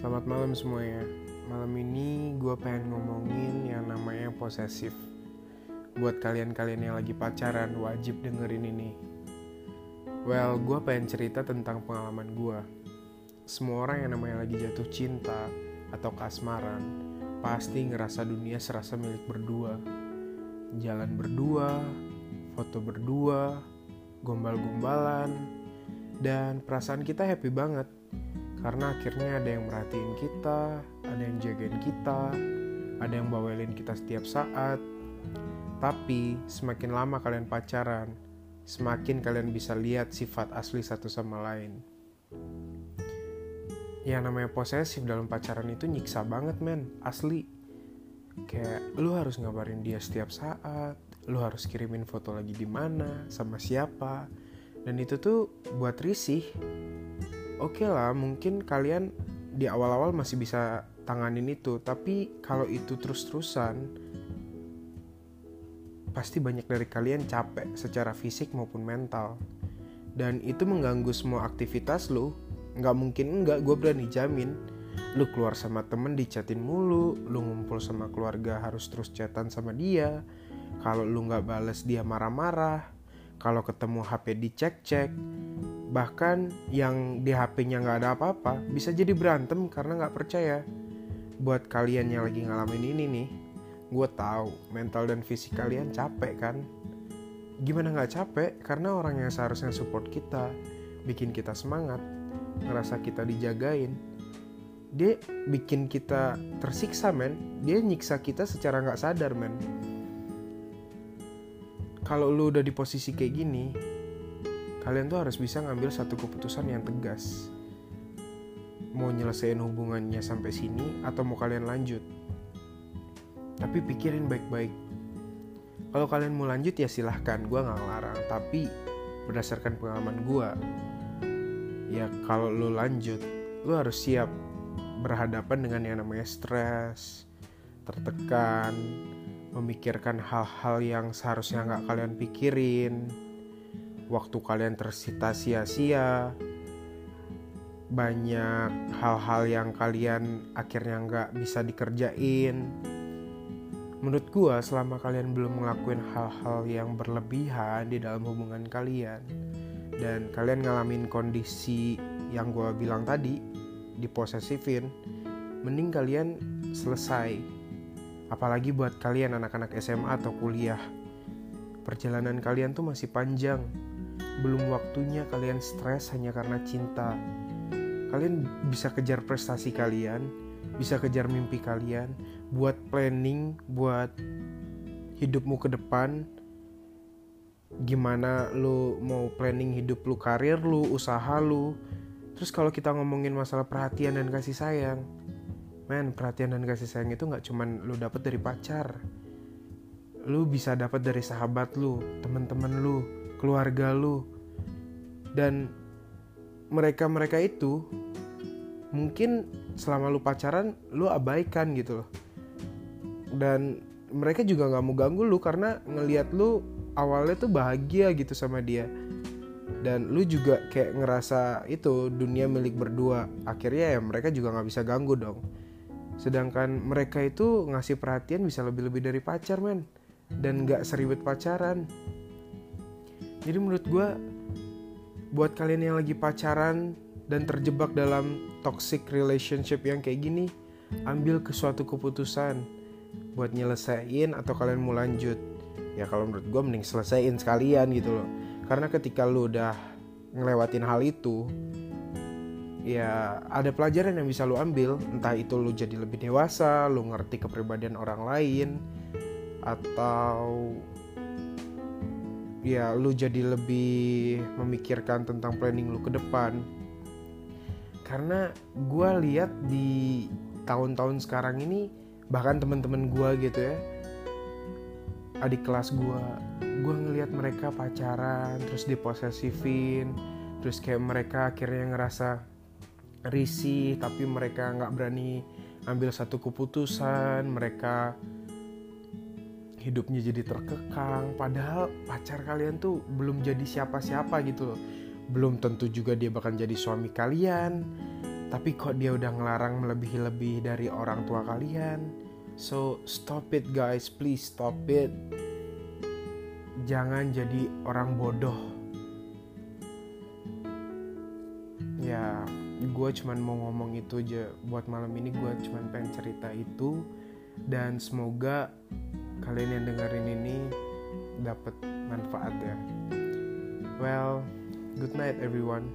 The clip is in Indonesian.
Selamat malam semuanya. Malam ini gue pengen ngomongin yang namanya posesif. Buat kalian-kalian yang lagi pacaran, wajib dengerin ini. Well, gue pengen cerita tentang pengalaman gue. Semua orang yang namanya lagi jatuh cinta atau kasmaran, pasti ngerasa dunia serasa milik berdua. Jalan berdua, foto berdua, gombal-gombalan, dan perasaan kita happy banget karena akhirnya ada yang merhatiin kita, ada yang jagain kita, ada yang bawelin kita setiap saat. Tapi semakin lama kalian pacaran, semakin kalian bisa lihat sifat asli satu sama lain. Yang namanya posesif dalam pacaran itu nyiksa banget men, asli. Kayak lu harus ngabarin dia setiap saat, lu harus kirimin foto lagi di mana, sama siapa. Dan itu tuh buat risih oke okay lah mungkin kalian di awal-awal masih bisa tanganin itu. Tapi kalau itu terus-terusan pasti banyak dari kalian capek secara fisik maupun mental. Dan itu mengganggu semua aktivitas lu. Nggak mungkin nggak gue berani jamin. Lu keluar sama temen dicatin mulu. Lu ngumpul sama keluarga harus terus chatan sama dia. Kalau lu nggak bales dia marah-marah. Kalau ketemu HP dicek-cek bahkan yang di HP-nya nggak ada apa-apa bisa jadi berantem karena nggak percaya. Buat kalian yang lagi ngalamin ini nih gue tahu mental dan fisik kalian capek kan? Gimana nggak capek? Karena orang yang seharusnya support kita bikin kita semangat ngerasa kita dijagain dia bikin kita tersiksa men. Dia nyiksa kita secara nggak sadar men. Kalau lu udah di posisi kayak gini kalian tuh harus bisa ngambil satu keputusan yang tegas. Mau nyelesain hubungannya sampai sini atau mau kalian lanjut. Tapi pikirin baik-baik. Kalau kalian mau lanjut ya silahkan, gue gak ngelarang. Tapi berdasarkan pengalaman gue, ya kalau lo lanjut, lo harus siap berhadapan dengan yang namanya stres, tertekan, memikirkan hal-hal yang seharusnya nggak kalian pikirin, waktu kalian tersita sia-sia banyak hal-hal yang kalian akhirnya nggak bisa dikerjain. Menurut gua selama kalian belum ngelakuin hal-hal yang berlebihan di dalam hubungan kalian dan kalian ngalamin kondisi yang gua bilang tadi diposesifin mending kalian selesai. Apalagi buat kalian anak-anak SMA atau kuliah. Perjalanan kalian tuh masih panjang belum waktunya kalian stres hanya karena cinta. Kalian bisa kejar prestasi kalian, bisa kejar mimpi kalian, buat planning, buat hidupmu ke depan. Gimana lu mau planning hidup lu, karir lu, usaha lu. Terus kalau kita ngomongin masalah perhatian dan kasih sayang, men, perhatian dan kasih sayang itu nggak cuman lu dapet dari pacar. Lu bisa dapat dari sahabat lu, teman-teman lu, keluarga lu. Dan mereka-mereka itu mungkin selama lu pacaran lu abaikan gitu loh. Dan mereka juga nggak mau ganggu lu karena ngelihat lu awalnya tuh bahagia gitu sama dia. Dan lu juga kayak ngerasa itu dunia milik berdua. Akhirnya ya mereka juga nggak bisa ganggu dong. Sedangkan mereka itu ngasih perhatian bisa lebih-lebih dari pacar men. Dan nggak seribet pacaran jadi menurut gue buat kalian yang lagi pacaran dan terjebak dalam toxic relationship yang kayak gini ambil ke suatu keputusan buat nyelesain atau kalian mau lanjut. Ya kalau menurut gue mending selesaiin sekalian gitu loh. Karena ketika lu udah ngelewatin hal itu ya ada pelajaran yang bisa lu ambil. Entah itu lu jadi lebih dewasa lu ngerti kepribadian orang lain atau ya lu jadi lebih memikirkan tentang planning lu ke depan. Karena gue lihat di tahun-tahun sekarang ini bahkan teman-teman gue gitu ya adik kelas gue gue ngelihat mereka pacaran terus diposesifin terus kayak mereka akhirnya ngerasa risih tapi mereka nggak berani ambil satu keputusan mereka hidupnya jadi terkekang. Padahal pacar kalian tuh belum jadi siapa-siapa gitu loh. Belum tentu juga dia bakal jadi suami kalian. Tapi kok dia udah ngelarang melebihi-lebih dari orang tua kalian? So stop it guys. Please stop it. Jangan jadi orang bodoh. Ya gue cuman mau ngomong itu aja. Buat malam ini gue cuman pengen cerita itu. Dan semoga kalian yang dengerin ini dapat manfaat ya. Well good night everyone